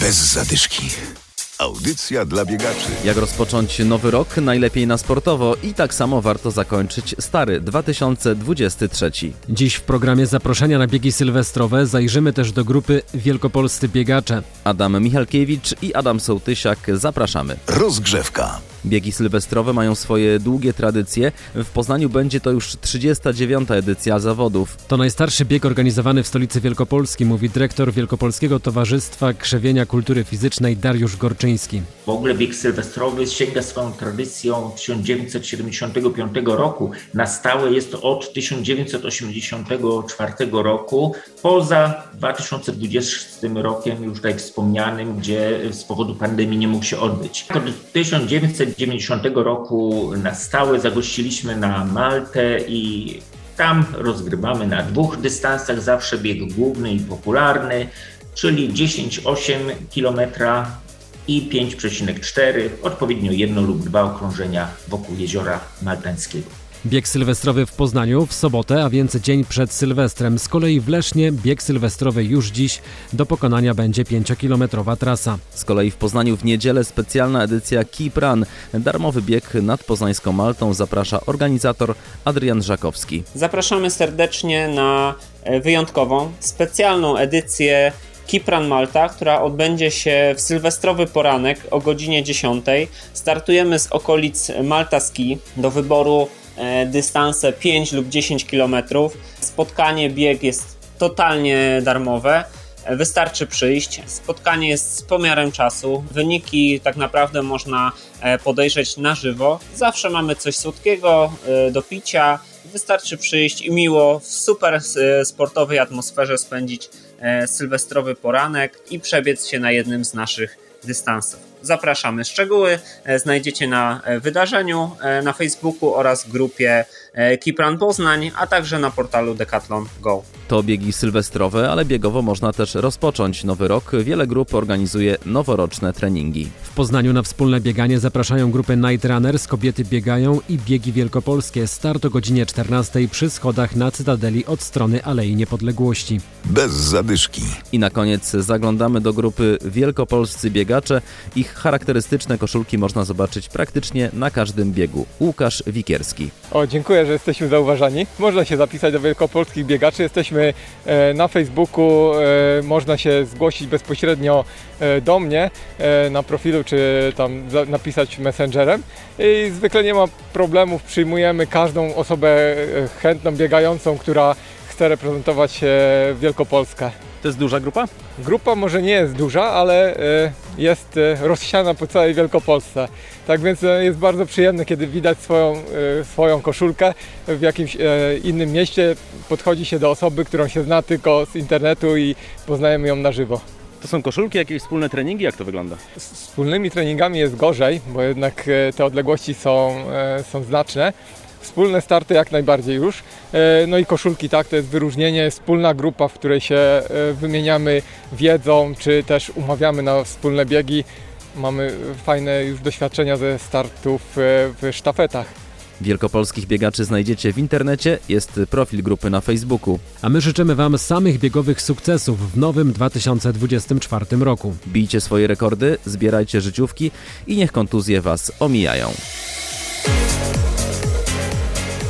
Bez zadyszki. Audycja dla biegaczy. Jak rozpocząć nowy rok? Najlepiej na sportowo i tak samo warto zakończyć stary 2023. Dziś w programie zaproszenia na biegi sylwestrowe zajrzymy też do grupy Wielkopolscy Biegacze. Adam Michalkiewicz i Adam Sołtysiak zapraszamy. Rozgrzewka. Biegi sylwestrowe mają swoje długie tradycje. W Poznaniu będzie to już 39. edycja zawodów. To najstarszy bieg organizowany w stolicy Wielkopolski, mówi dyrektor Wielkopolskiego Towarzystwa Krzewienia Kultury Fizycznej Dariusz Gorczyński. W ogóle bieg sylwestrowy sięga swoją tradycją 1975 roku. Na stałe jest to od 1984 roku, poza 2020 rokiem, już tutaj wspomnianym, gdzie z powodu pandemii nie mógł się odbyć. Od 1990 roku na stałe zagościliśmy na Maltę i tam rozgrywamy na dwóch dystansach, zawsze bieg główny i popularny, czyli 10,8 km i 5,4, odpowiednio jedno lub dwa okrążenia wokół jeziora Maltańskiego. Bieg sylwestrowy w Poznaniu w sobotę, a więc dzień przed Sylwestrem. Z kolei w Lesznie bieg sylwestrowy już dziś. Do pokonania będzie 5-kilometrowa trasa. Z kolei w Poznaniu w niedzielę specjalna edycja Keep Run. Darmowy bieg nad poznańską Maltą zaprasza organizator Adrian Żakowski. Zapraszamy serdecznie na e, wyjątkową, specjalną edycję Kipran Malta, która odbędzie się w sylwestrowy poranek o godzinie 10. Startujemy z okolic Malta Ski do wyboru dystanse 5 lub 10 km. Spotkanie, bieg jest totalnie darmowe. E, Wystarczy przyjść. Spotkanie jest z pomiarem czasu. Wyniki tak naprawdę można e, podejrzeć na żywo. Zawsze mamy coś słodkiego e, do picia. Wystarczy przyjść i miło w super e, sportowej atmosferze spędzić e, sylwestrowy poranek i przebiec się na jednym z naszych dystansów. Zapraszamy. Szczegóły e, znajdziecie na e, wydarzeniu e, na Facebooku oraz grupie Kipran Poznań, a także na portalu Decathlon Go. To biegi sylwestrowe, ale biegowo można też rozpocząć nowy rok. Wiele grup organizuje noworoczne treningi. W Poznaniu na wspólne bieganie zapraszają grupy Night Runners, Kobiety Biegają i Biegi Wielkopolskie. Start o godzinie 14 przy schodach na Cytadeli od strony Alei Niepodległości. Bez zadyszki. I na koniec zaglądamy do grupy Wielkopolscy Biegacze. Ich charakterystyczne koszulki można zobaczyć praktycznie na każdym biegu. Łukasz Wikierski. O, dziękuję, że jesteśmy zauważani. Można się zapisać do wielkopolskich biegaczy. Jesteśmy e, na Facebooku, e, można się zgłosić bezpośrednio e, do mnie na profilu, czy tam napisać messengerem. I zwykle nie ma problemów, przyjmujemy każdą osobę chętną, biegającą, która chce reprezentować Wielkopolskę. To jest duża grupa? Grupa może nie jest duża, ale e, jest e, rozsiana po całej Wielkopolsce. Tak więc e, jest bardzo przyjemne, kiedy widać swoją, swoją koszulkę w jakimś innym mieście. Podchodzi się do osoby, którą się zna tylko z internetu i poznajemy ją na żywo. To są koszulki, jakieś wspólne treningi? Jak to wygląda? Z wspólnymi treningami jest gorzej, bo jednak te odległości są, są znaczne. Wspólne starty jak najbardziej już. E, No i koszulki, tak, to jest wyróżnienie, wspólna grupa, w której się e, wymieniamy wiedzą, czy też umawiamy na wspólne biegi. Mamy fajne już doświadczenia ze startów e, w sztafetach. Wielkopolskich biegaczy znajdziecie w internecie, jest profil grupy na Facebooku. A my życzymy Wam samych biegowych sukcesów w nowym 2024 roku. Bijcie swoje rekordy, zbierajcie życiówki i niech kontuzje Was omijają.